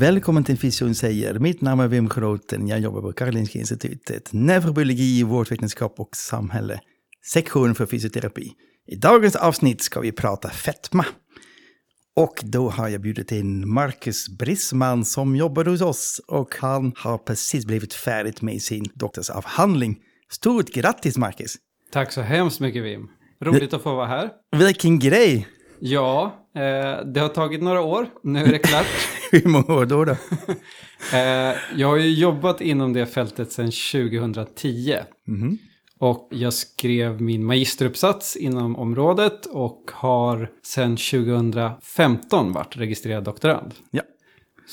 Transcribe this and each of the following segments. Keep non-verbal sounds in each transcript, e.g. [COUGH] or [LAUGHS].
Välkommen till Fysion säger. Mitt namn är Wim Groten. Jag jobbar på Karolinska Institutet. Neurobiologi, vårdvetenskap och samhälle. Sektion för fysioterapi. I dagens avsnitt ska vi prata fetma. Och då har jag bjudit in Marcus Brissman som jobbar hos oss. Och han har precis blivit färdig med sin doktorsavhandling. Stort grattis Marcus! Tack så hemskt mycket Wim. Roligt att få vara här. Vilken grej! Ja, eh, det har tagit några år. Nu är det klart. [LAUGHS] [LAUGHS] Hur många år då? då? [LAUGHS] eh, jag har ju jobbat inom det fältet sedan 2010. Mhm. Och jag skrev min magisteruppsats inom området och har sedan 2015 varit registrerad doktorand. Ja.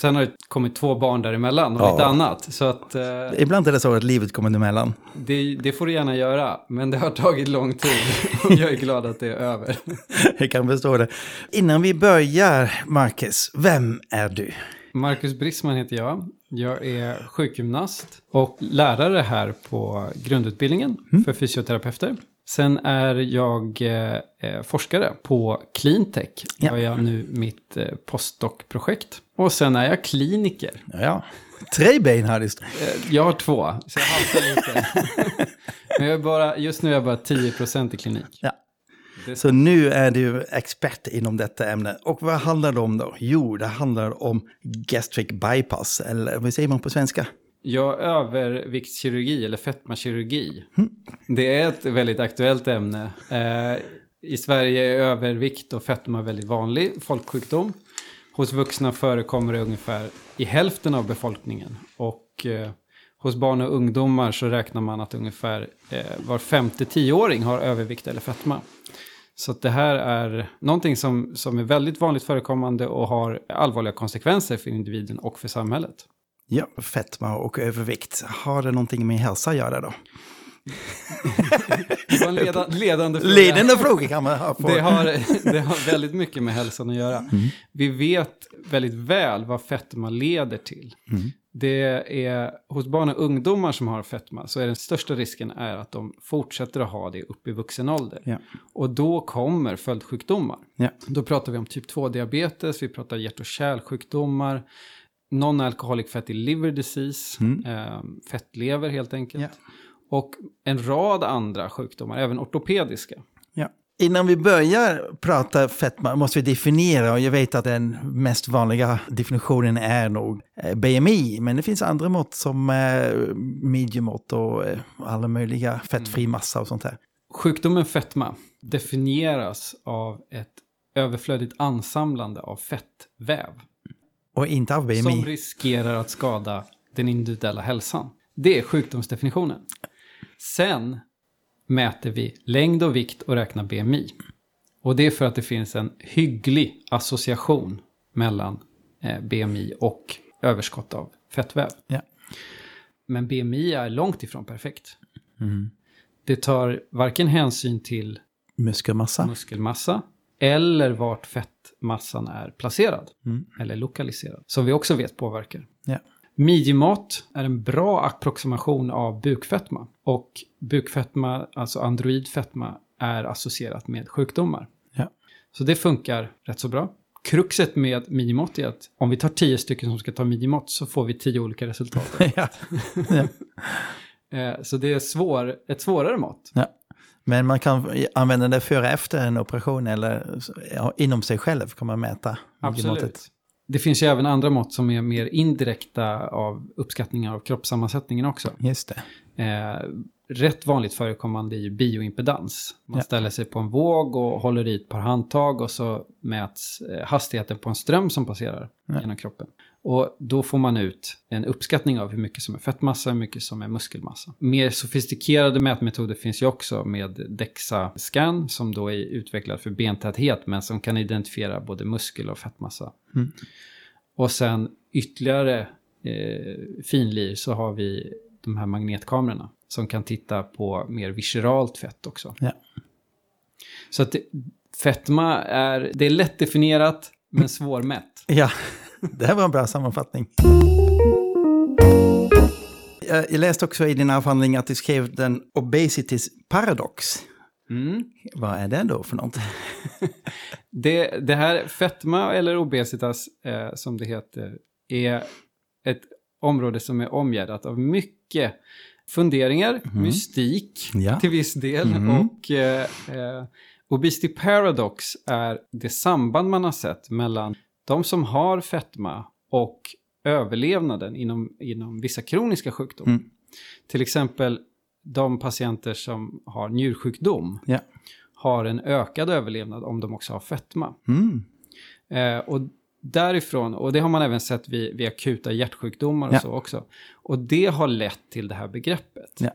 Sen har det kommit två barn däremellan och Ja. lite annat. Så att eh, Ibland är det så att livet kommer emellan. det, det får du gärna göra. Men det har [LAUGHS] tagit lång tid och jag är glad att det är över. [LAUGHS] Jag kan förstå det. Innan vi börjar, Marcus, vem är du? Marcus Brissman heter jag. Jag är sjukgymnast och lärare här på grundutbildningen för fysioterapeuter. Sen är jag eh, eh, forskare på Cleantech. Ja. Har jag nu mitt eh, postdoc-projekt. Och sen är jag kliniker. Ja, tre ben har du. Eh, jag har två, så jag haltar lite. [LAUGHS] Men jag bara, just nu är jag bara 10% i klinik. Ja. Så nu är du expert inom detta ämne. Och vad handlar det om då? Jo, det handlar om gastric bypass, eller vad säger man på svenska? Ja, överviktskirurgi eller fetmakirurgi. Det är ett väldigt aktuellt ämne. Eh, I Sverige är övervikt och fetma väldigt vanlig folksjukdom. Hos vuxna förekommer det ungefär i hälften av befolkningen. Och eh, hos barn och ungdomar så räknar man att ungefär eh, var femte tioåring har övervikt eller fetma. Så det här är någonting som, som är väldigt vanligt förekommande och har allvarliga konsekvenser för individen och för samhället. Ja, fetma och övervikt. Har det någonting med hälsa att göra då? [LAUGHS] Det var en leda, [LAUGHS] ledande fråga. Ledande fråga kan man ha. På. Det har, det har väldigt mycket med hälsan att göra. Vi vet väldigt väl vad fetma leder till. Det är hos barn och ungdomar som har fetma så är den största risken är att de fortsätter att ha det upp i vuxen ålder. Ja. Och då kommer följdsjukdomar. Ja. Då pratar vi om typ 2-diabetes, vi pratar hjärt- och kärlsjukdomar, non-alcoholic fatty liver disease, eh, fettlever helt enkelt. Ja. Och en rad andra sjukdomar, även ortopediska. Ja. Innan vi börjar prata fetma måste vi definiera, och jag vet att den mest vanliga definitionen är nog eh, BMI, men det finns andra mått som eh, midjemått och eh, alla möjliga fettfri massa och sånt här. Sjukdomen fetma definieras av ett överflödigt ansamlande av fettväv Och inte av BMI. som riskerar att skada den individuella hälsan. Det är sjukdomsdefinitionen. Sen mäter vi längd och vikt och räknar BMI. Och det är för att det finns en hygglig association mellan eh, BMI och överskott av fettväv. Ja. Men BMI är långt ifrån perfekt. Mm. Det tar varken hänsyn till Muskelmassa. muskelmassa eller vart fettmassan är placerad eller lokaliserad. Som vi också vet påverkar. Ja. Midjemat är en bra approximation av bukfetma. Och bukfetma, alltså android fetma, är associerat med sjukdomar. Ja. Så det funkar rätt så bra. Kruxet med midjemått är att om vi tar tio stycken som ska ta midjemått så får vi tio olika resultat. [LAUGHS] ja. [LAUGHS] Eh, Så det är svår, ett svårare mått. Ja. Men man kan använda det före efter en operation eller inom sig själv kan man mäta Absolut. Det finns ju även andra mått som är mer indirekta av uppskattningar av kroppssammansättningen också. Just det. Eh, rätt vanligt förekommande är ju bioimpedans. Man Ja. ställer sig på en våg och håller i ett par handtag och så mäts eh, hastigheten på en ström som passerar Ja. genom kroppen. Och då får man ut en uppskattning av hur mycket som är fettmassa och hur mycket som är muskelmassa. Mer sofistikerade mätmetoder finns ju också med DEXA-scan som då är utvecklad för bentäthet men som kan identifiera både muskel och fettmassa. Mm. Och sen ytterligare eh, finlir så har vi de här magnetkamerorna som kan titta på mer visceralt fett också. Ja. Så att det, fetma är, det är lätt definierat men svårmätt. Ja, det här var en bra sammanfattning. Jag läste också i din avhandling att du skrev den obesities paradox. Mm. Vad är det då för något? [LAUGHS] Det, det här fetma eller obesitas eh, som det heter är ett område som är omgärdat av mycket funderingar, mystik Ja. till viss del Mhm. och eh, eh, obesity paradox är det samband man har sett mellan de som har fetma och överlevnaden inom, inom vissa kroniska sjukdomar. Mm. Till exempel de patienter som har njursjukdom Ja. har en ökad överlevnad om de också har fetma. Mm. Eh, och därifrån, och det har man även sett vid, vid akuta hjärtsjukdomar och Ja. så också. Och det har lett till det här begreppet. Ja.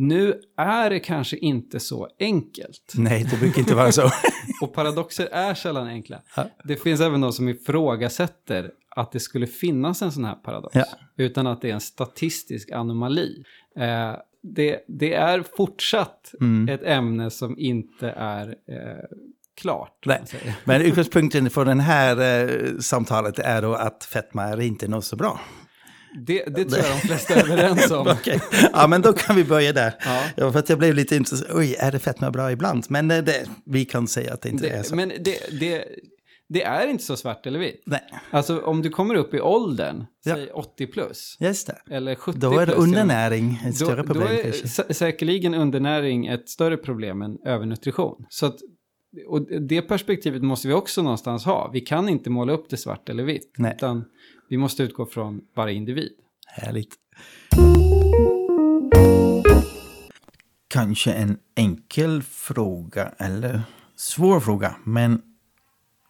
Nu är det kanske inte så enkelt. Nej, det brukar inte vara så. [LAUGHS] Och paradoxer är sällan enkla. Ja. Det finns även de som ifrågasätter att det skulle finnas en sån här paradox. Ja. Utan att det är en statistisk anomali. Eh, det, det är fortsatt Mm. ett ämne som inte är eh, klart. Men utgångspunkten för det här eh, samtalet är då att fetma är inte något så bra. Det, det tror jag de flesta är överens om. [LAUGHS] Okej, ja men då kan vi börja där. Ja. Ja, för att jag blev lite intresserad. Oj, är det fetma bra ibland? Men eh, det, vi kan säga att det inte är Det, så. men det, det, det är inte så svart eller vitt. Nej, Alltså om du kommer upp i åldern, Ja. säg 80 plus, just det. eller 70 Då är det plus. undernäring ett Då, större då problem är kanske. sä- säkerligen undernäring ett större problem än övernutrition. Så att, och det perspektivet måste vi också någonstans ha. Vi kan inte måla upp det svart eller vitt. Nej. Utan vi måste utgå från varje individ. Härligt. Kanske en enkel fråga eller svår fråga, men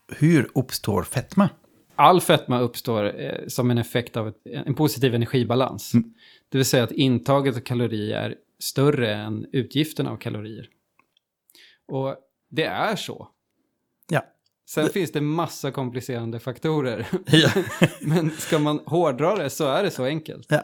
hur uppstår fetma? All fetma uppstår eh, som en effekt av ett, en positiv energibalans. Det vill säga att intaget av kalorier är större än utgiften av kalorier. Och det är så. Ja. Sen finns det massa komplicerande faktorer. [LAUGHS] Ja. [LAUGHS] Men ska man hårdra det så är det så enkelt. ja.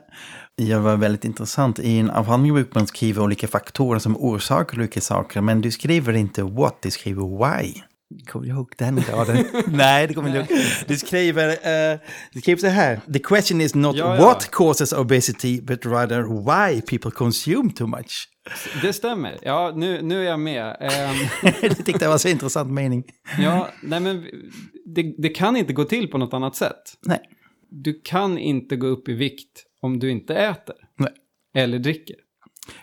Det var väldigt intressant. I en avhandling brukar man skriva olika faktorer som orsakar olika saker, men du skriver inte what, du skriver why. Kommer du ihåg den raden? [LAUGHS] Nej, det kommer jag inte ihåg. Du skriver, eh, du skriver så här. The question is not Ja, ja. what causes obesity, but rather why people consume too much. Det stämmer. Ja, nu, nu är jag med. Ehm, [LAUGHS] det tyckte jag var så intressant mening. ja, nej men det, det kan inte gå till på något annat sätt. Nej. Du kan inte gå upp i vikt om du inte äter. Nej. Eller dricker.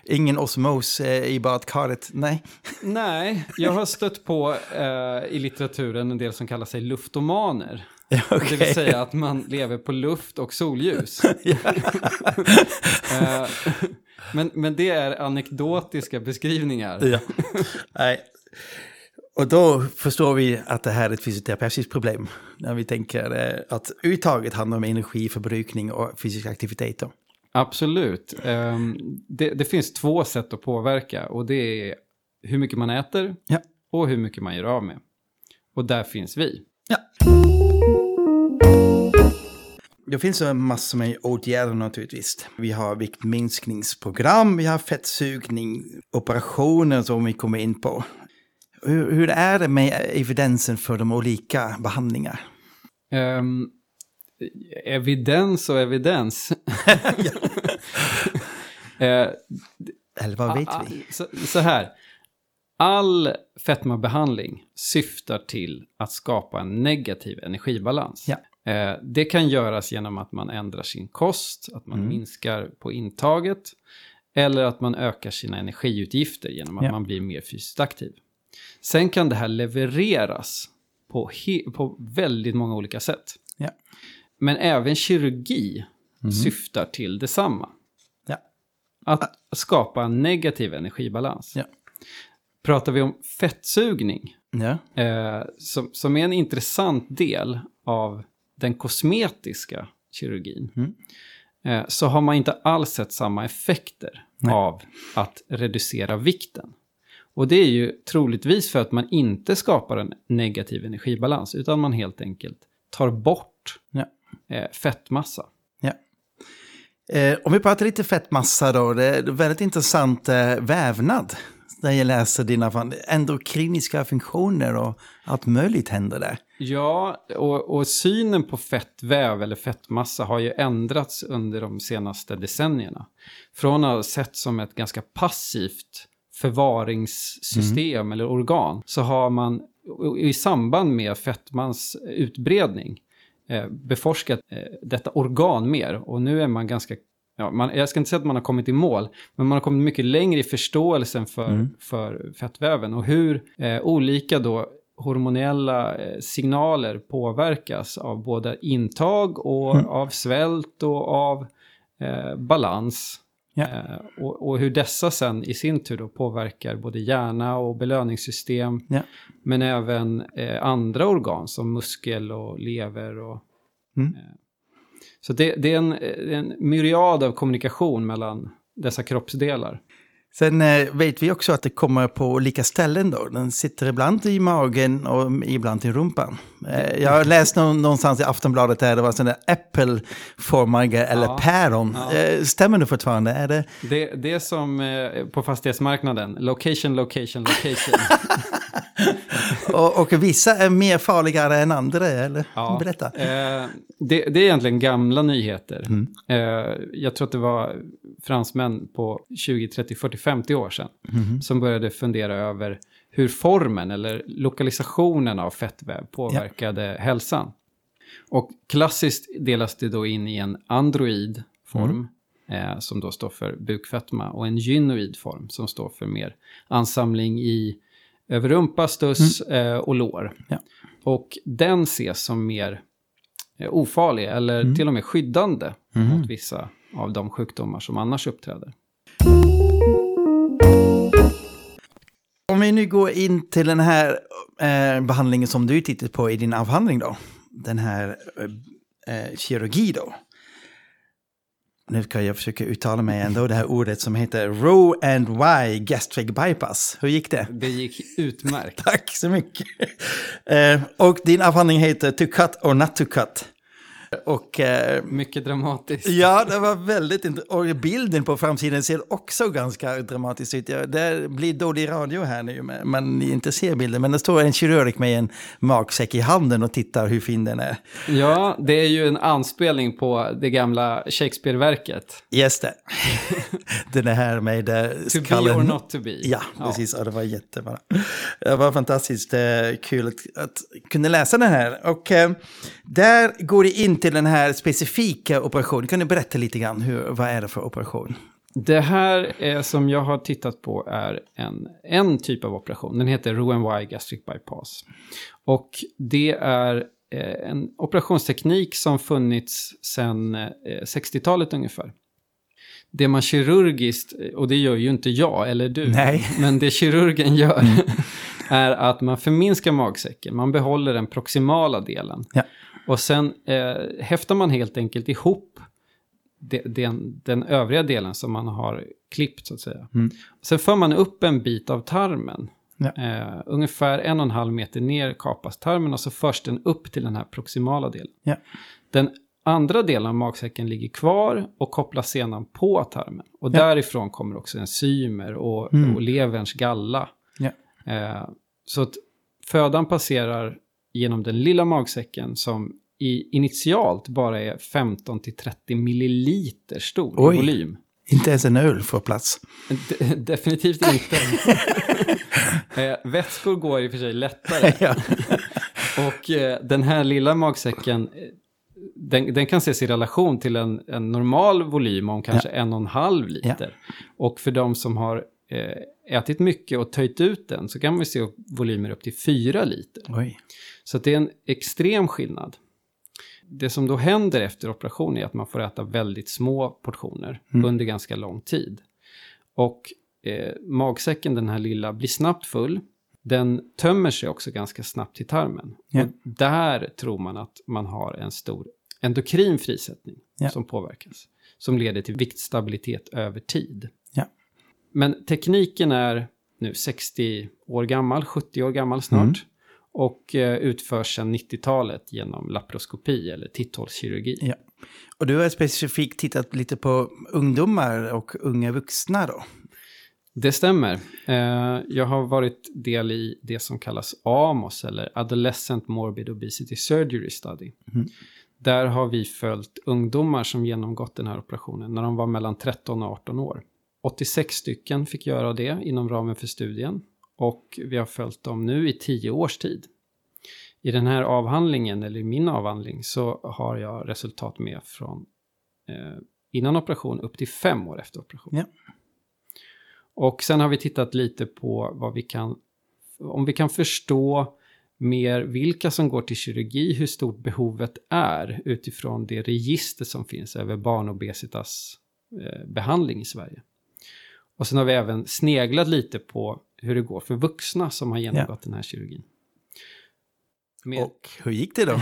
Ingen osmos eh, i badkaret. Nej. [LAUGHS] Nej, jag har stött på eh, i litteraturen en del som kallar sig luftomaner. Ja, Det vill säga att man lever på luft och solljus. [LAUGHS] [LAUGHS] Eh, men, men det är anekdotiska beskrivningar. Ja. Nej. Och då förstår vi att det här är ett fysioterapeutiskt problem. När vi tänker eh, att uttaget handlar om energiförbrukning och fysisk aktivitet. Då. Absolut. Ehm, det, det finns två sätt att påverka och det är hur mycket man äter Ja. och hur mycket man gör av med. Och där finns vi. Ja. Det finns massa med åtgärder naturligtvis. Vi har viktminskningsprogram, vi har fettsugning, operationer som vi kommer in på. Hur, hur är det med evidensen för de olika behandlingar? Ehm, evidens och evidens. [LAUGHS] Eh, Eller vad vet vi? Så, så här. All fetmabehandling syftar till att skapa en negativ energibalans. Ja. Eh, det kan göras genom att man ändrar sin kost, att man Mm. minskar på intaget eller att man ökar sina energiutgifter genom att Ja. man blir mer fysiskt aktiv. Sen kan det här levereras på, på väldigt många olika sätt. Ja. Men även kirurgi syftar till detsamma. Ja. Att skapa en negativ energibalans. Ja. Pratar vi om fettsugning, Ja. eh, som, som är en intressant del av den kosmetiska kirurgin eh, så har man inte alls sett samma effekter av att reducera vikten. Och det är ju troligtvis för att man inte skapar en negativ energibalans utan man helt enkelt tar bort Ja. Eh, fettmassa. Ja. Eh, om vi pratar lite fettmassa då, det är väldigt intressant eh, vävnad. Där jag läser dina endokriniska funktioner och allt möjligt händer där. Ja, och, och synen på fettväv eller fettmassa har ju ändrats under de senaste decennierna. Från att ha sett som ett ganska passivt förvaringssystem eller organ så har man i samband med fettmans utbredning beforskat eh, detta organ mer. Och nu är man ganska, ja, man, jag ska inte säga att man har kommit i mål, men man har kommit mycket längre i förståelsen för, för fettväven och hur eh, olika då hormonella eh, signaler påverkas av både intag och av svält och av eh, balans. Ja. Eh, och, och hur dessa sen i sin tur då påverkar både hjärna och belöningssystem. Ja. Men även eh, andra organ som muskel och lever. Och, Mm. eh, så det, det är en, eh, en myriad av kommunikation mellan dessa kroppsdelar. Sen eh, vet vi också att det kommer på olika ställen då. Den sitter ibland i magen och ibland i rumpan. Eh, jag har läst någon, någonstans i Aftonbladet där det var sådana äppelformade eller Ja. päron. Ja. Eh, stämmer det fortfarande? Är det? Det, det är som på fastighetsmarknaden, location, location, location. [LAUGHS] [LAUGHS] Och, och vissa är mer farligare än andra, eller? Ja, Berätta. Eh, det, det är egentligen gamla nyheter. Eh, jag tror att det var fransmän på 20, 30, 40, 50 år sedan som började fundera över hur formen eller lokalisationen av fettväv påverkade hälsan. Och klassiskt delas det då in i en android form eh, som då står för bukfetma och en gynoid form som står för mer ansamling i över rumpa, stuss eh, och lår. Ja. Och den ses som mer eh, ofarlig eller till och med skyddande mot vissa av de sjukdomar som annars uppträder. Om vi nu går in till den här eh, behandlingen som du tittat på i din avhandling då. Den här eh, eh, kirurgi då. Nu ska jag försöka uttala mig ändå det här ordet som heter Row and Y gastric bypass. Hur gick det? Det gick utmärkt. [LAUGHS] Tack så mycket. Eh, och din avhandling heter To cut or not to cut. Och eh, Mycket dramatiskt. ja, det var väldigt intressant. Och bilden på framsidan ser också ganska dramatisk ut. Det blir dålig radio här nu, men man inte ser bilden. Men det står en kirurg med en magsäck i handen och tittar hur fin den är. Ja, det är ju en anspelning på det gamla Shakespeare-verket. Just det. [LAUGHS] den är här med eh, To be skallen. or not to be. Ja, precis. Ja, det var jättebra. Det var fantastiskt eh, kul att, att kunna läsa den här. Och eh, där går det in till den här specifika operationen. Kan du berätta lite grann, hur, vad är det för operation? Det här eh, som jag har tittat på är en, en typ av operation. Den heter Roux-en-Y gastric bypass. Och det är eh, en operationsteknik som funnits sedan eh, 60-talet ungefär. Det man kirurgiskt, och det gör ju inte jag eller du, Nej. men det kirurgen gör [LAUGHS] är att man förminskar magsäcken, man behåller den proximala delen. Ja. Och sen eh, häftar man helt enkelt ihop de, den, den övriga delen som man har klippt så att säga. Sen för man upp en bit av tarmen. Ja. Eh, ungefär en och en halv meter ner kapas tarmen och så förs den upp till den här proximala delen. Ja. Den andra delen av magsäcken ligger kvar och kopplas sedan på tarmen. Och därifrån kommer också enzymer och, och leverns galla. Ja. Eh, så att födan passerar genom den lilla magsäcken som i, initialt bara är 15 till 30 milliliter stor Oj. volym. Inte ens en öl får plats. De, [LAUGHS] definitivt inte. [LAUGHS] eh, vätskor går i och för sig lättare. [LAUGHS] Ja. Och eh, den här lilla magsäcken, eh, den, den kan ses i relation till en, en normal volym om kanske en och en halv liter. Och för de som har eh, ätit mycket och töjt ut den så kan man se volymer upp till fyra liter. Oj. Så det är en extrem skillnad. Det som då händer efter operation är att man får äta väldigt små portioner under ganska lång tid. Och eh, magsäcken, den här lilla, blir snabbt full. den tömmer sig också ganska snabbt i tarmen. Ja. Och där tror man att man har en stor endokrin frisättning Ja. som påverkas. Som leder till viktstabilitet över tid. Men tekniken är nu 60 år gammal, 70 år gammal snart. Mm. Och eh, utförs sedan 90-talet genom laparoskopi eller titthålskirurgi. Ja. Och du har specifikt tittat lite på ungdomar och unga vuxna då? Det stämmer. Eh, jag har varit del i det som kallas AMOS, eller Adolescent Morbid Obesity Surgery Study. Mm. Där har vi följt ungdomar som genomgått den här operationen när de var mellan 13 och 18 år. 86 stycken fick göra det inom ramen för studien. Och vi har följt dem nu i 10 års tid. I den här avhandlingen, eller i min avhandling, så har jag resultat med från eh, innan operation upp till 5 år efter operation. Ja. Och sen har vi tittat lite på vad vi kan, om vi kan förstå mer vilka som går till kirurgi, hur stort behovet är utifrån det register som finns över barnobesitas eh, behandling i Sverige. Och sen har vi även sneglat lite på hur det går för vuxna som har genomgått den här kirurgin. Med Och hur gick det då? [LAUGHS]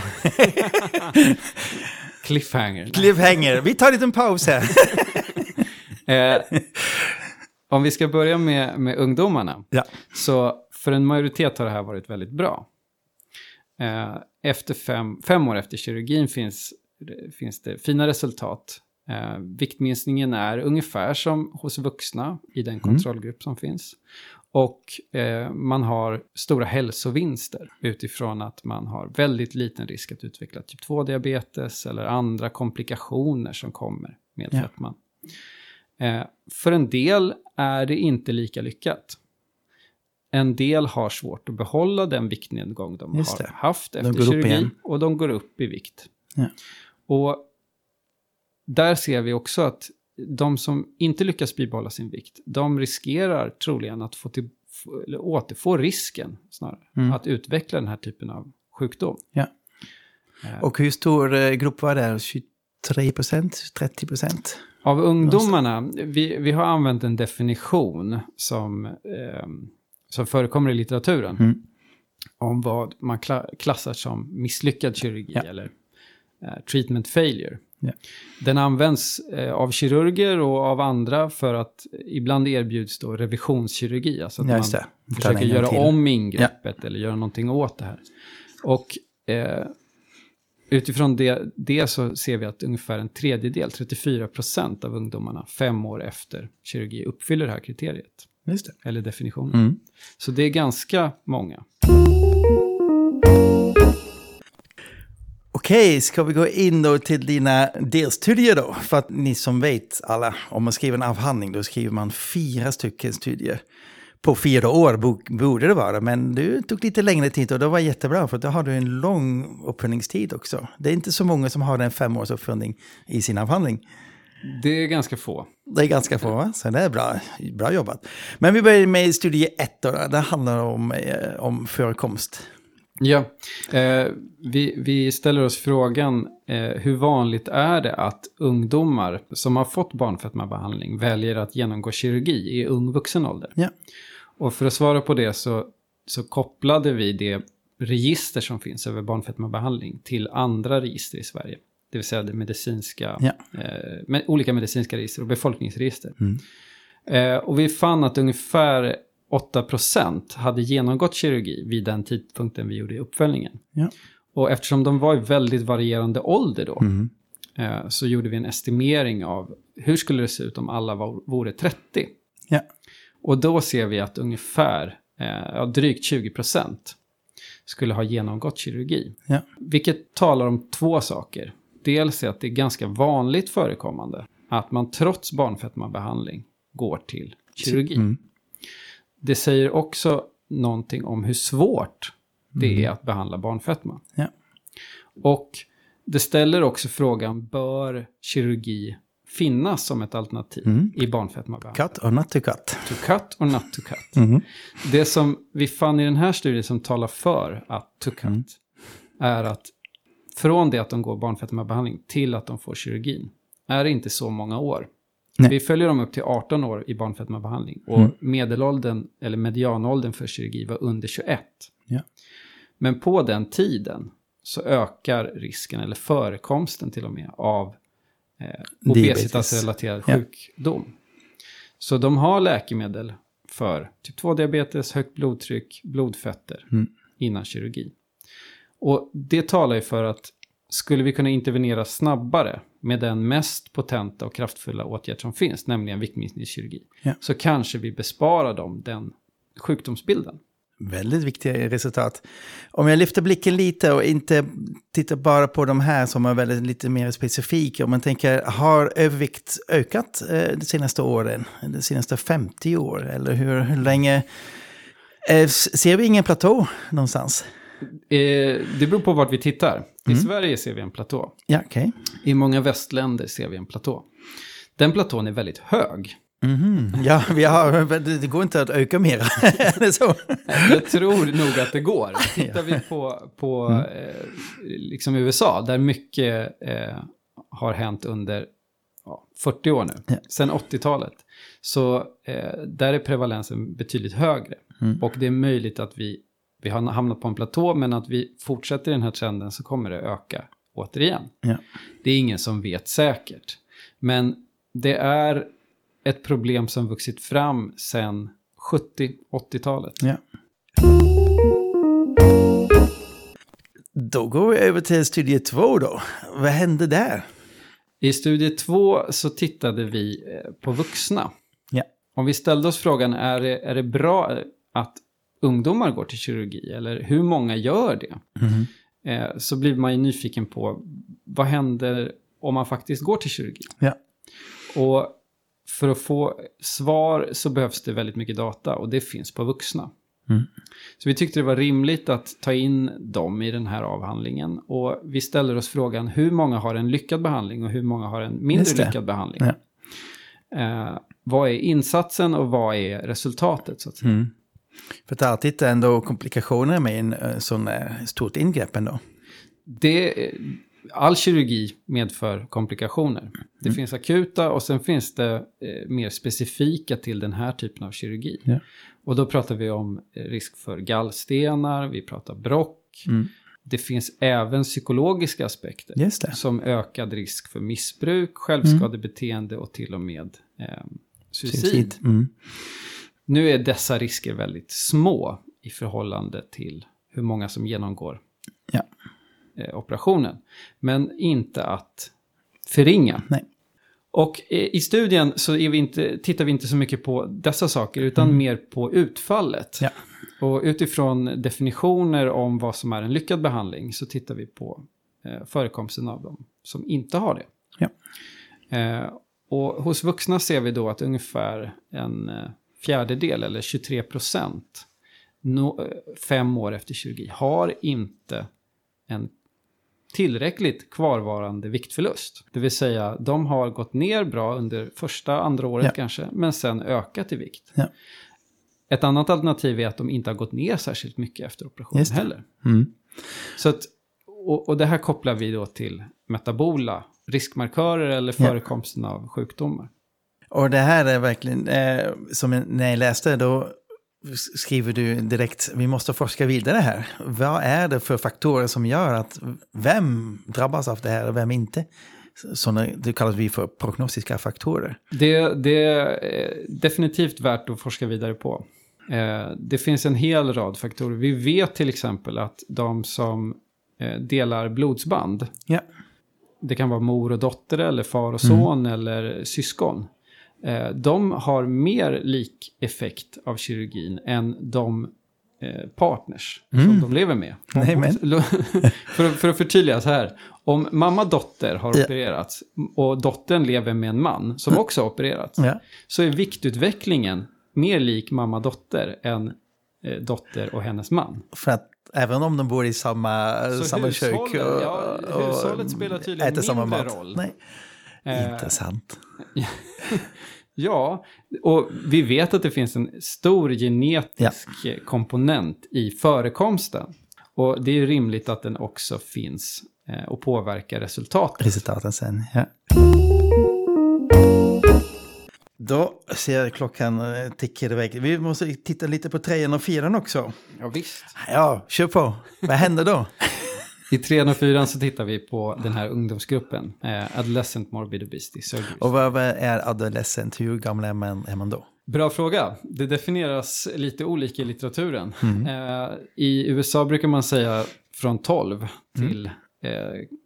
cliffhanger. Cliffhanger. Vi tar en liten paus här. [LAUGHS] Eh, om vi ska börja med, med ungdomarna. Ja. Så för en majoritet har det här varit väldigt bra. Eh, efter fem, fem år efter kirurgin finns, finns det fina resultat. Eh, viktminskningen är ungefär som hos vuxna i den kontrollgrupp som finns. Och eh, man har stora hälsovinster utifrån att man har väldigt liten risk att utveckla typ 2-diabetes eller andra komplikationer som kommer med Ja. fetman. Eh, för en del är det inte lika lyckat. En del har svårt att behålla den viktnedgång de Just har det. haft De efter upp kirurgi och de går upp i vikt. Ja. Och där ser vi också att de som inte lyckas bibehålla sin vikt, de riskerar troligen att få till, eller återfå risken snarare, Mm. att utveckla den här typen av sjukdom. Ja. Eh, Och hur stor eh, grupp var det? 23 procent? 30 procent? Av ungdomarna, vi, vi har använt en definition som, ehm, som förekommer i litteraturen Mm. om vad man kla- klassar som misslyckad kirurgi Ja. eller eh, treatment failure. Ja. Den används eh, av kirurger och av andra för att ibland erbjuds då revisionskirurgi, alltså att Ja, man det. Försöker göra till. om ingreppet eller göra någonting åt det här. Och eh, utifrån det, det så ser vi att ungefär en tredjedel, 34 procent av ungdomarna fem år efter kirurgi uppfyller det här kriteriet, eller definitionen. Mm. Så det är ganska många. Okej, ska vi gå in då till dina delstudier då? För att ni som vet alla, om man skriver en avhandling då skriver man fyra stycken studier. På fyra år bo- borde det vara, men du tog lite längre tid och det var jättebra för då har du en lång uppföljningstid också. Det är inte så många som har en femårs uppföljning i sin avhandling. Det är ganska få. Det är ganska få, va? så det är bra, bra jobbat. Men vi börjar med studie ett då, det handlar om, eh, om förekomst. Ja, eh, vi, vi ställer oss frågan eh, hur vanligt är det att ungdomar som har fått barnfetmabehandling väljer att genomgå kirurgi i ung vuxen ålder? Ja. Och för att svara på det så, så kopplade vi det register som finns över barnfetmabehandling till andra register i Sverige. Det vill säga det medicinska, Ja. eh, med olika medicinska register och befolkningsregister. Mm. Eh, och vi fann att ungefär 8% hade genomgått kirurgi vid den tidpunkten vi gjorde uppföljningen. Ja. Och eftersom de var i väldigt varierande ålder då, Mm. eh, så gjorde vi en estimering av hur skulle det se ut om alla var, vore 30. Ja. Och då ser vi att ungefär eh, drygt 20% skulle ha genomgått kirurgi. Ja. Vilket talar om två saker. Dels är att det är ganska vanligt förekommande att man trots barnfetmabehandling går till kirurgi. Mm. Det säger också någonting om hur svårt det är att behandla barnfetma. Mm. Ja. Och det ställer också frågan, bör kirurgi finnas som ett alternativ Mm. i barnfetmabehandling? Cut or not to cut. To cut or not to cut? Mhm. Det som vi fann i den här studien som talar för att to cut Mm. är att från det att de går barnfetmabehandling till att de får kirurgin är det inte så många år. Nej. Vi följer dem upp till 18 år i barnfetmabehandling. Och Mm. medelåldern, eller medianåldern för kirurgi var under 21. Ja. Men på den tiden så ökar risken, eller förekomsten till och med, av eh, obesitasrelaterad Ja. sjukdom. Så de har läkemedel för typ 2-diabetes, högt blodtryck, blodfetter Mm. innan kirurgi. Och det talar ju för att skulle vi kunna intervenera snabbare med den mest potenta och kraftfulla åtgärd som finns, nämligen viktminskningskirurgi, Ja. så kanske vi besparar dem den sjukdomsbilden. Väldigt viktiga resultat. Om jag lyfter blicken lite och inte tittar bara på de här som är väldigt lite mer specifika. Om man tänker, har övervikt ökat eh, de senaste åren? De senaste 50 år? Eller hur, hur länge? Eh, ser vi ingen platå någonstans? Eh, det beror på vart vi tittar. I Mm. Sverige ser vi en platå. Ja, okej. I många västländer ser vi en platå. Den platån är väldigt hög. Mhm. Ja, vi har, det går inte att öka [LAUGHS] så? Jag tror nog att det går. [LAUGHS] Tittar vi på, på eh, liksom USA, där mycket eh, har hänt under ja, 40 år nu, Ja. sedan 80-talet, så eh, där är prevalensen betydligt högre. Och det är möjligt att vi, vi har hamnat på en platå, men att vi fortsätter den här trenden så kommer det öka återigen. Ja. Det är ingen som vet säkert. Men det är ett problem som vuxit fram sedan 70-80-talet. Ja. Då går vi över till studie två då. Vad hände där? I studie två så tittade vi eh, på vuxna. Ja. Om vi ställde oss frågan, är det, är det bra att ungdomar går till kirurgi? Eller hur många gör det? Mhm. Eh, så blir man ju nyfiken på, vad händer om man faktiskt går till kirurgi? Ja. Och för att få svar så behövs det väldigt mycket data och det finns på vuxna. Mm. Så vi tyckte det var rimligt att ta in dem i den här avhandlingen. Och vi ställer oss frågan hur många har en lyckad behandling och hur många har en mindre lyckad behandling. Ja. Eh, vad är insatsen och vad är resultatet? Så att säga. Mm. För att alltid är ändå komplikationer med en eh, sån eh, stort ingrepp ändå. Det, eh, all kirurgi medför komplikationer. Det Mm. finns akuta och sen finns det eh, mer specifika till den här typen av kirurgi. Ja. Och då pratar vi om risk för gallstenar, vi pratar brock. Mm. Det finns även psykologiska aspekter. Som ökad risk för missbruk, självskadebeteende och till och med eh, suicid. Mm. Nu är dessa risker väldigt små i förhållande till hur många som genomgår Ja. eh, operationen. Men inte att förringa. Nej. Och eh, i studien så vi inte, tittar vi inte så mycket på dessa saker utan mer på utfallet. Mm. Ja. Och utifrån definitioner om vad som är en lyckad behandling så tittar vi på eh, förekomsten av dem som inte har det. Ja. Eh, och hos vuxna ser vi då att ungefär en fjärdedel eller 23 procent no, eh, fem år efter kirurgi har inte en tillräckligt kvarvarande viktförlust. Det vill säga, de har gått ner bra under första, andra året Ja. kanske, men sen ökat i vikt. Ja. Ett annat alternativ är att de inte har gått ner särskilt mycket efter operationen heller. Mm. Så att, och, och det här kopplar vi då till metabola riskmarkörer eller Ja. förekomsten av sjukdomar. Och det här är verkligen, eh, som när jag läste då skriver du direkt, vi måste forska vidare här. Vad är det för faktorer som gör att vem drabbas av det här och vem inte? Sådana, det kallar vi för prognostiska faktorer. Det, det är definitivt värt att forska vidare på. Eh, Det finns en hel rad faktorer. Vi vet till exempel att de som eh, delar blodsband, Ja, det kan vara mor och dotter eller far och son eller syskon. Eh, De har mer lik effekt av kirurgin än de eh, partners som de lever med. [LAUGHS] För, att- för att förtydliga så här. Om mamma-dotter har Ja. opererats och dottern lever med en man som också har opererats. ja, Så är viktutvecklingen mer lik mamma-dotter än eh, dotter och hennes man. för att även om de bor i samma, Så samma kök hushållet- ja, spelar tydligen äter samma mat. roll. Nej, intressant. [LAUGHS] Ja, och vi vet att det finns en stor genetisk eh, komponent i förekomsten. Och det är ju rimligt att den också finns eh, och påverkar resultatet. Resultaten sen, ja. Då ser jag klockan eh, tickar iväg. Vi måste titta lite på trean och fyran också. Ja, visst. Ja, kör på. Vad händer då? [LAUGHS] I trean och fyran så tittar vi på den här ungdomsgruppen, eh, Adolescent Morbid Obesity Surgery. och vad är adolescent? Hur gammal är man, är man då? Bra fråga. Det definieras lite olika i litteraturen. Eh, I USA brukar man säga från 12 till eh,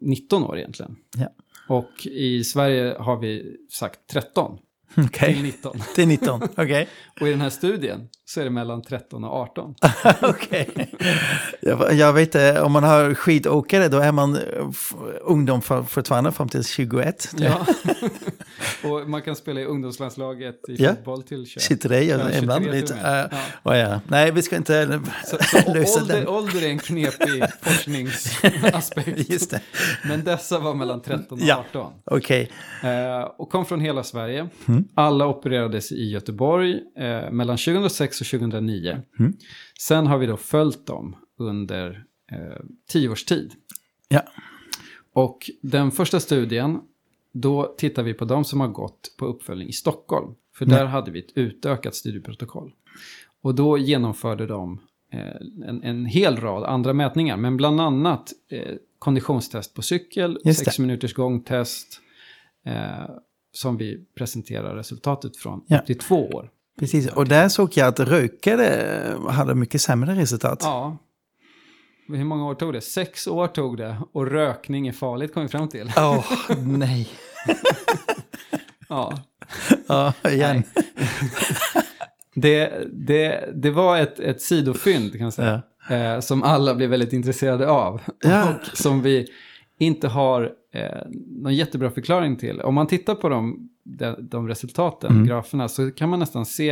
19 år egentligen. Ja. Och i Sverige har vi sagt 13 Okej, till 19. [LAUGHS] till 19. Okej. Och i den här studien så är det mellan 13 och 18. [LAUGHS] Okej. Jag, jag vet inte, om man har skidåkare då är man eh, ungdom för, fortfarande fram till 21. Ja. [LAUGHS] [LAUGHS] och man kan spela i ungdomslandslaget i Ja. fotboll till 21. 23 Ja, 23 ibland lite. Uh, Ja. ja. Nej, vi ska inte Så, så [LAUGHS] lösa ålder, den. ålder är en knepig [LAUGHS] forskningsaspekt. Just det. Men dessa var mellan 13 och Ja. 18. Okej. Eh, och kom från hela Sverige. Mm. Alla opererades i Göteborg eh, mellan 2006 och 2009. Mm. Sen har vi då följt dem under eh, tio års tid. Ja. Och den första studien, då tittar vi på de som har gått på uppföljning i Stockholm. För där hade vi ett utökat studieprotokoll. Och då genomförde de eh, en, en hel rad andra mätningar, men bland annat eh, konditionstest på cykel, sex minuters gångtest, eh, som vi presenterar resultatet från Ja. upp till två år. Precis, och där såg jag att rökare hade mycket sämre resultat. Ja. Hur många år tog det? Sex år tog det och rökning är farligt kom vi fram till. Åh, nej. [LAUGHS] Ja. Ja, igen. Det, det, det var ett, ett sidofynd kan jag säga. Eh, som alla blev väldigt intresserade av. Ja. Och som vi inte har eh, någon jättebra förklaring till. Om man tittar på de, de, de resultaten, Mm. graferna, så kan man nästan se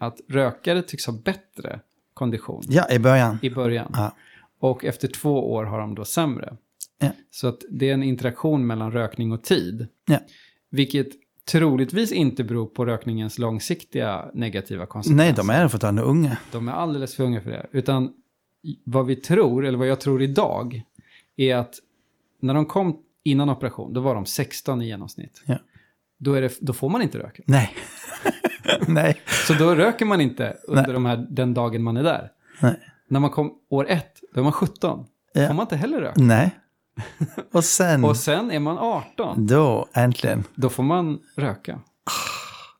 att rökare tycks ha bättre kondition Ja, i början. i början. Ja. Och efter två år har de då sämre. Ja. Så att det är en interaktion mellan rökning och tid. Ja. Vilket troligtvis inte beror på rökningens långsiktiga negativa konsekvenser. Nej, de är fortfarande unga. De är alldeles för unga för det. Utan vad vi tror, eller vad jag tror idag, är att när de kom innan operation, då var de 16 i genomsnitt. Ja. Då, det, då får man inte röka. Nej. [LAUGHS] nej. Så då röker man inte under de här, den dagen man är där. Nej. När man kom år ett, då är man 17. Ja. får man inte heller röka. Nej. [LAUGHS] Och sen, Och sen är man 18, då äntligen. då får man röka.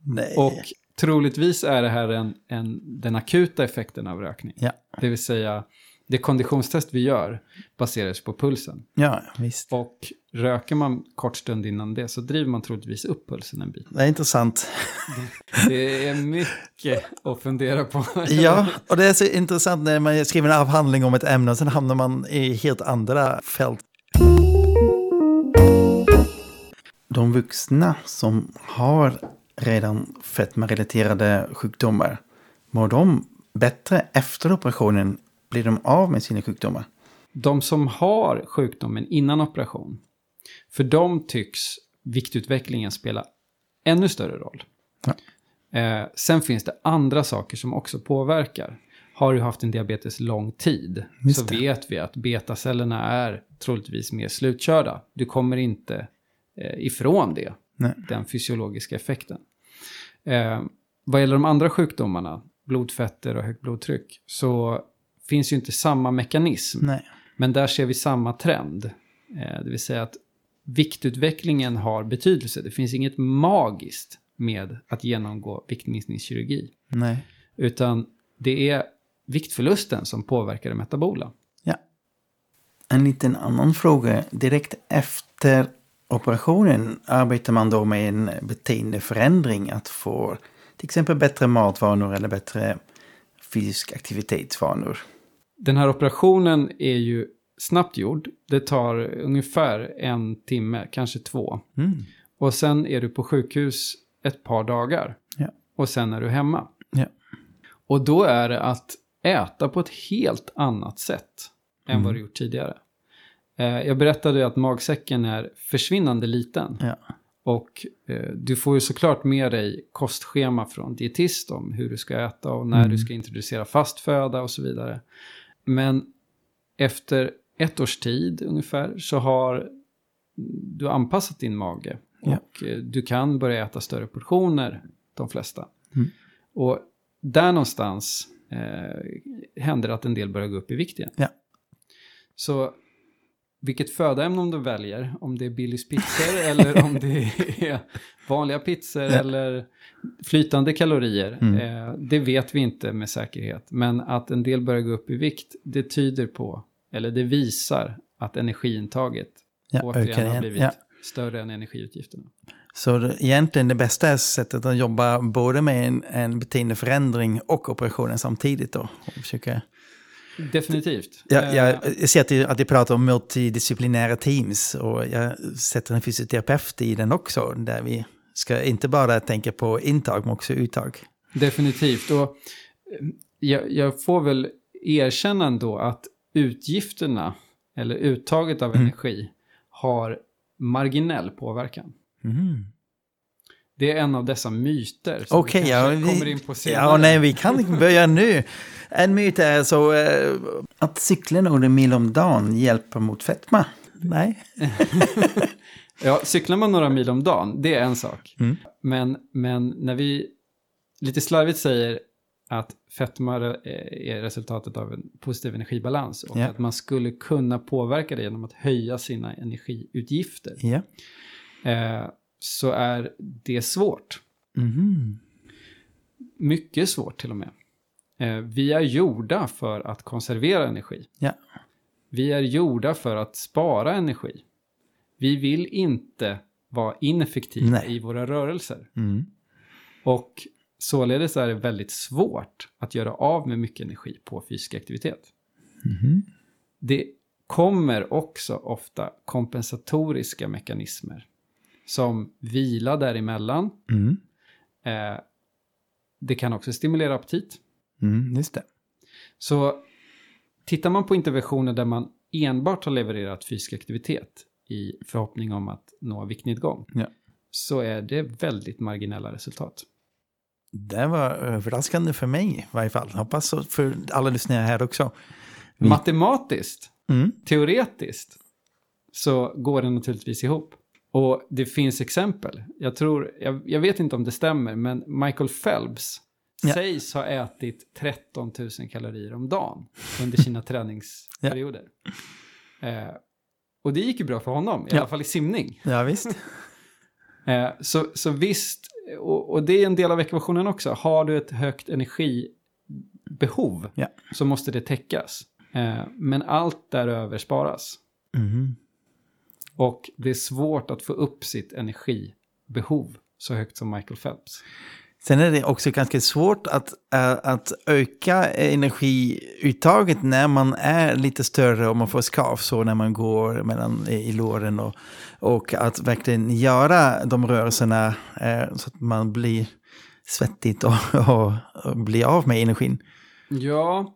Nej. Och troligtvis är det här en, en, den akuta effekten av rökning. Ja. Det vill säga, det konditionstest vi gör baseras på pulsen. ja, visst. Och röker man kort stund innan det så driver man troligtvis upp pulsen en bit. Det är intressant. [LAUGHS] Det är mycket att fundera på. Ja, och det är så intressant när man skriver en avhandling om ett ämne och sen hamnar man i helt andra fält. De vuxna som har redan fetmarelaterade sjukdomar, mår de bättre efter operationen? Blir de av med sina sjukdomar? De som har sjukdomen innan operation, för dem tycks viktutvecklingen spela ännu större roll. Ja. Eh, sen finns det andra saker som också påverkar. Har du haft en diabetes lång tid Just så det. vet vi att betacellerna är troligtvis mer slutkörda. Du kommer inte eh, ifrån det, Nej. den fysiologiska effekten. Eh, vad gäller de andra sjukdomarna, blodfetter och högt blodtryck, så finns ju inte samma mekanism. Nej. Men där ser vi samma trend. Eh, det vill säga att viktutvecklingen har betydelse. Det finns inget magiskt med att genomgå viktminskningskirurgi. Nej. Utan det är viktförlusten som påverkar det metabola. Ja. En liten annan fråga. Direkt efter operationen arbetar man då med en beteendeförändring att få till exempel bättre matvanor eller bättre fysisk aktivitetsvanor. Den här operationen är ju snabbt gjord. Det tar ungefär en timme, kanske två. Mm. Och sen är du på sjukhus ett par dagar. Ja. Och sen är du hemma. Ja. Och då är det att äta på ett helt annat sätt än Mm. vad du gjort tidigare. Eh, jag berättade ju att magsäcken är försvinnande liten. Ja. Och eh, du får ju såklart med dig kostschema från dietist om hur du ska äta och när du ska introducera fast föda och så vidare. Men efter ett års tid ungefär så har du anpassat din mage Ja. Och eh, du kan börja äta större portioner, de flesta. Mm. Och där någonstans eh, händer det att en del börjar gå upp i vikt igen. Ja. Så vilket födoämne om du väljer, om det är Billys pizzor [LAUGHS] eller om det är vanliga pizzor Ja. eller flytande kalorier, Mm. eh, det vet vi inte med säkerhet. Men att en del börjar gå upp i vikt, det tyder på, eller det visar att energiintaget Ja, återigen ökar har blivit Ja. större än energiutgifterna. Så egentligen det bästa är sättet att jobba både med en, en beteendeförändring och operationen samtidigt då. Och försöka, Definitivt. ja, Eh, jag, jag ser att de pratar om multidisciplinära teams och jag sätter en fysioterapeut i den också. Där vi ska inte bara tänka på intag men också uttag. Definitivt. Och eh, jag, jag får väl erkänna ändå att utgifterna, eller uttaget av Mm. energi, har marginell påverkan. Mm. Det är en av dessa myter som Okej, vi ja, kanske vi- kommer in på senare. Ja, nej, vi kan börja nu. En myt är så eh, att cykla några mil om dagen hjälper mot fetma. Nej. [LAUGHS] Ja, cyklar man några mil om dagen, det är en sak. Mm. Men, men när vi lite slarvigt säger att fetma är är resultatet av en positiv energibalans och Ja. att man skulle kunna påverka det genom att höja sina energiutgifter, Ja. eh, så är det svårt. Mhm. Mycket svårt till och med. Eh, vi är gjorda för att konservera energi. Ja. Vi är gjorda för att spara energi. Vi vill inte vara ineffektiva Nej. i våra rörelser. Mm. Och således är det väldigt svårt att göra av med mycket energi på fysisk aktivitet. Mhm. Det kommer också ofta kompensatoriska mekanismer som vila däremellan. Mm. Eh, det kan också stimulera aptit. Mm. Just det. Så tittar man på interventioner där man enbart har levererat fysisk aktivitet i förhoppning om att nå viktnedgång Ja. så är det väldigt marginella resultat. Det var överraskande för mig i varje fall. Hoppas för alla lyssnare här också. Vi- Matematiskt, Mm. teoretiskt, så går det naturligtvis ihop. Och det finns exempel. Jag tror, jag, jag vet inte om det stämmer, men Michael Phelps Ja. sägs ha ätit 13 000 kalorier om dagen under sina [LAUGHS] träningsperioder. Eh, och det gick ju bra för honom, i Ja. alla fall i simning. Ja, visst. [LAUGHS] Eh, så, så visst, och, och det är en del av ekvationen också. Har du ett högt energibehov Ja. så måste det täckas. Eh, men allt däröver sparas. Mhm. Och det är svårt att få upp sitt energibehov så högt som Michael Phelps. Sen är det också ganska svårt att, äh, att öka energiuttaget när man är lite större och man får skavsår när man går mellan i i låren. Och, och att verkligen göra de rörelserna äh, så att man blir svettigt och, [LAUGHS] och, och blir av med energin. Ja,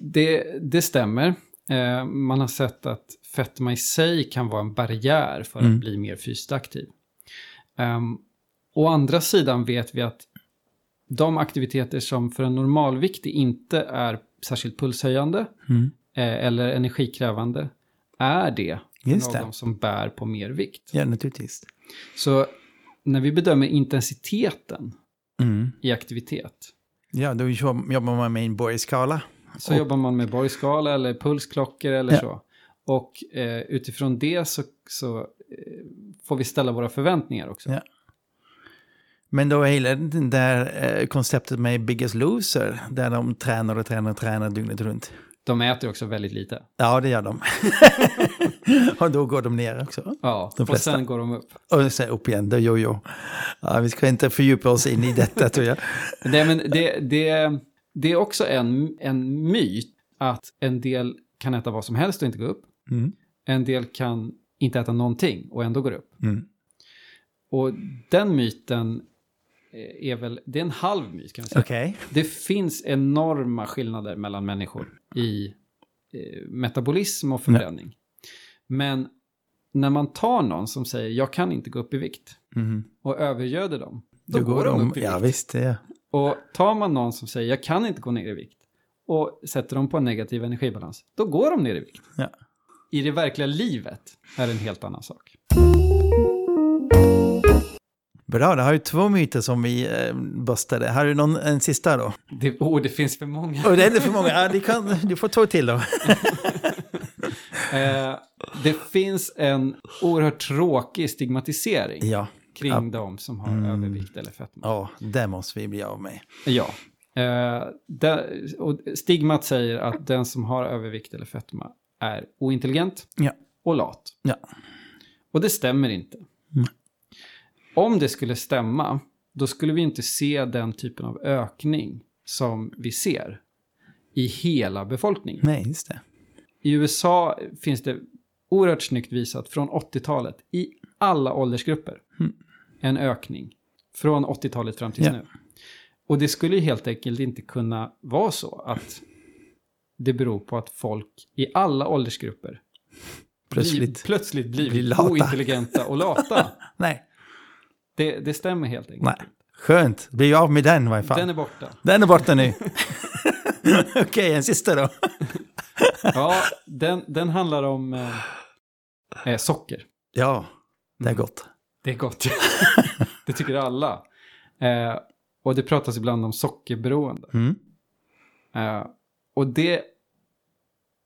det, det stämmer. Eh, man har sett att fetma i sig kan vara en barriär för Mm. att bli mer fysiskt aktiv. Um, å andra sidan vet vi att de aktiviteter som för en normalviktig inte är särskilt pulshöjande Mm. eh, eller energikrävande är det för Just det. någon som bär på mer vikt. Ja, naturligtvis. Så när vi bedömer intensiteten Mm. i aktivitet Ja, då jobb- jobbar man med en Borg-skala. Så Och- jobbar man med borgskala eller pulsklockor eller Ja. så. Och eh, utifrån det så, så eh, får vi ställa våra förväntningar också. Ja. Men då hela det där eh, konceptet med Biggest Loser, där de tränar och tränar och tränar dygnet runt. De äter också väldigt lite. Ja, det gör de. [LAUGHS] och då går de ner också. Ja, De och sen går de upp. Och sen upp igen, då jojo. Ja, vi ska inte fördjupa oss in i detta tror jag. [LAUGHS] Det, men det, det, det är också en, en myt att en del kan äta vad som helst och inte gå upp. Mm. En del kan inte äta någonting och ändå går upp. Mm. Och den myten eh, är väl, det är en halv myt kan man säga. Okej. Det finns enorma skillnader mellan människor i eh, metabolism och förbränning. Men när man tar någon som säger jag kan inte gå upp i vikt Mm. och övergöder dem, då, Då går de upp i Ja, vikt. visst. Ja. Och tar man någon som säger jag kan inte gå ner i vikt och sätter dem på en negativ energibalans, då går de ner i vikt. Ja. I det verkliga livet är det en helt annan sak. Bra, det har ju två myter som vi eh, bustade. Har du någon, en sista då? Det, oh, det finns för många. Oh, det är för många. Ja, du, kan, du får två till då. [LAUGHS] eh, det finns en oerhört tråkig stigmatisering Ja, kring Ja. de som har Mm. övervikt eller fetma. ja det måste vi bli av med. Ja. Eh, där, och stigmat säger att den som har övervikt eller fetma är ointelligent Ja. och lat. Ja. Och det stämmer inte. Mm. Om det skulle stämma, då skulle vi inte se den typen av ökning som vi ser i hela befolkningen. Nej, just det. I USA finns det oerhört snyggt visat från 80-talet i alla åldersgrupper. Mm. En ökning från 80-talet fram till Ja. nu. Och det skulle ju helt enkelt inte kunna vara så att det beror på att folk i alla åldersgrupper Plötsligt. blir, plötsligt blir lata. ointelligenta och lata. [LAUGHS] Nej, Det, det stämmer helt enkelt. nej. Skönt. Bli av med den i varje fall. Den Den är, är borta. borta nu. [LAUGHS] Okej, en sista då. [LAUGHS] Ja, den, den handlar om eh, eh, socker. Ja, det är Mm. gott. Det är gott. det tycker alla. Eh, och det pratas ibland om sockerberoende. Mm. Eh, och det,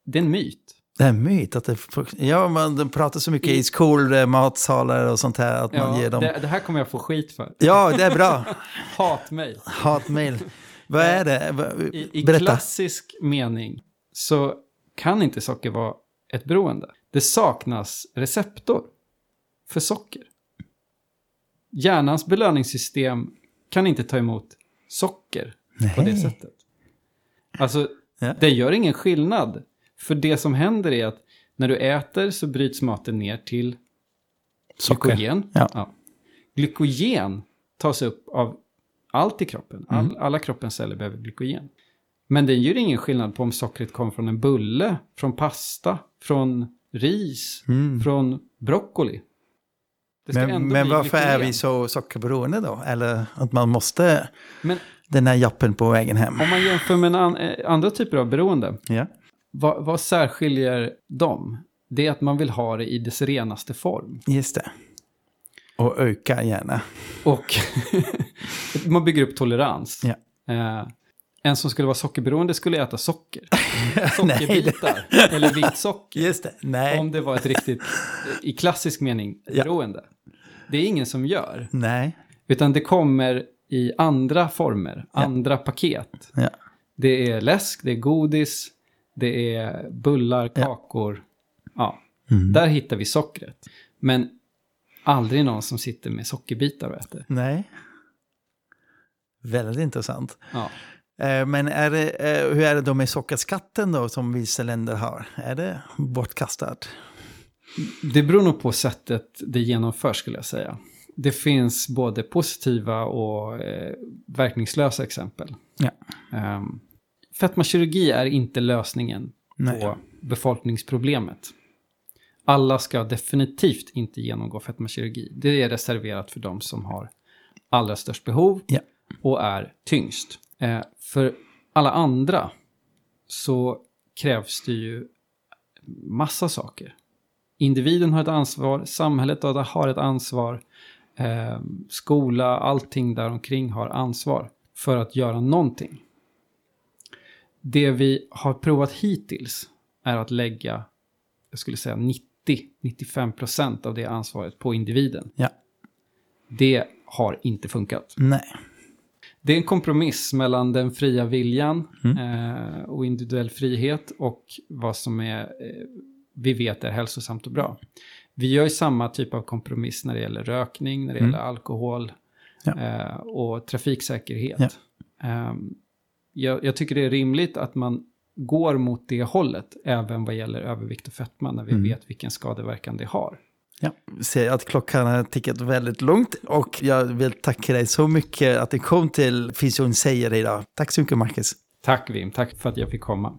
det är en myt. Det är en myt att det... Ja, man pratar så mycket i skolmatsalar och sånt här att man Ja, ger dem... det, det här kommer jag få skit för. Ja, det är bra. [LAUGHS] Hatmejl. Hatmail. Vad är det? I, I Berätta. klassisk mening så kan inte socker vara ett beroende. Det saknas receptor för socker. Hjärnans belöningssystem kan inte ta emot socker på det Nej. sättet. Alltså, Ja. det gör ingen skillnad. För det som händer är att när du äter så bryts maten ner till Socker. glykogen. Ja. Glykogen tas upp av allt i kroppen. All, Mm. Alla kroppens celler behöver glykogen. Men det gör ingen skillnad på om sockret kommer från en bulle, från pasta, från ris, Mm. från broccoli. Men, men varför är glykogen. vi så sockerberoende då? Eller att man måste Men den här jappen på vägen hem? om man jämför med en an, eh, andra typer av beroende, Ja. vad, vad särskiljer dem? Det är att man vill ha det i dess renaste form. Just det. Och öka gärna. Och [LAUGHS] man bygger upp tolerans. Ja. Eh, en som skulle vara sockerberoende skulle äta socker. [LAUGHS] Sockerbitar. eller vitt socker. Just det. Nej. Om det var ett riktigt, i klassisk mening, Ja. beroende. Det är ingen som gör. Nej. Utan det kommer i andra former, andra paket. Ja. Det är läsk, det är godis, det är bullar, Ja. kakor. Ja, Mm. där hittar vi sockret. Men aldrig någon som sitter med sockerbitar och äter. Nej. Väldigt intressant. Ja. Eh, Men är det, eh, hur är det då med sockerskatten då som vissa länder har? Är det bortkastat? Det beror nog på sättet det genomförs skulle jag säga. Det finns både positiva och eh, verkningslösa exempel. Ja. Um, fetmakirurgi är inte lösningen Nej. på befolkningsproblemet. Alla ska definitivt inte genomgå fetmakirurgi. Det är reserverat för de som har allra störst behov Ja. och är tyngst. Eh, för alla andra så krävs det ju massa saker. Individen har ett ansvar, samhället har ett ansvar, eh, skola, allting där omkring har ansvar för att göra någonting. Det vi har provat hittills är att lägga, jag skulle säga 90-95% av det ansvaret på individen. Ja. Det har inte funkat. Nej. Det är en kompromiss mellan den fria viljan Mm. eh, och individuell frihet och vad som är, eh, vi vet är hälsosamt och bra. Vi gör ju samma typ av kompromiss när det gäller rökning, när det Mm. gäller alkohol Ja. eh, och trafiksäkerhet. Ja. Ehm, jag, jag tycker det är rimligt att man går mot det hållet, även vad gäller övervikt och fetma, när vi Mm. vet vilken skadeverkan det har. Ja. Ser att klockan har tickat väldigt långt och jag vill tacka dig så mycket att du kom till Fysion säger idag. Tack så mycket Marcus. Tack Wim, tack för att jag fick komma.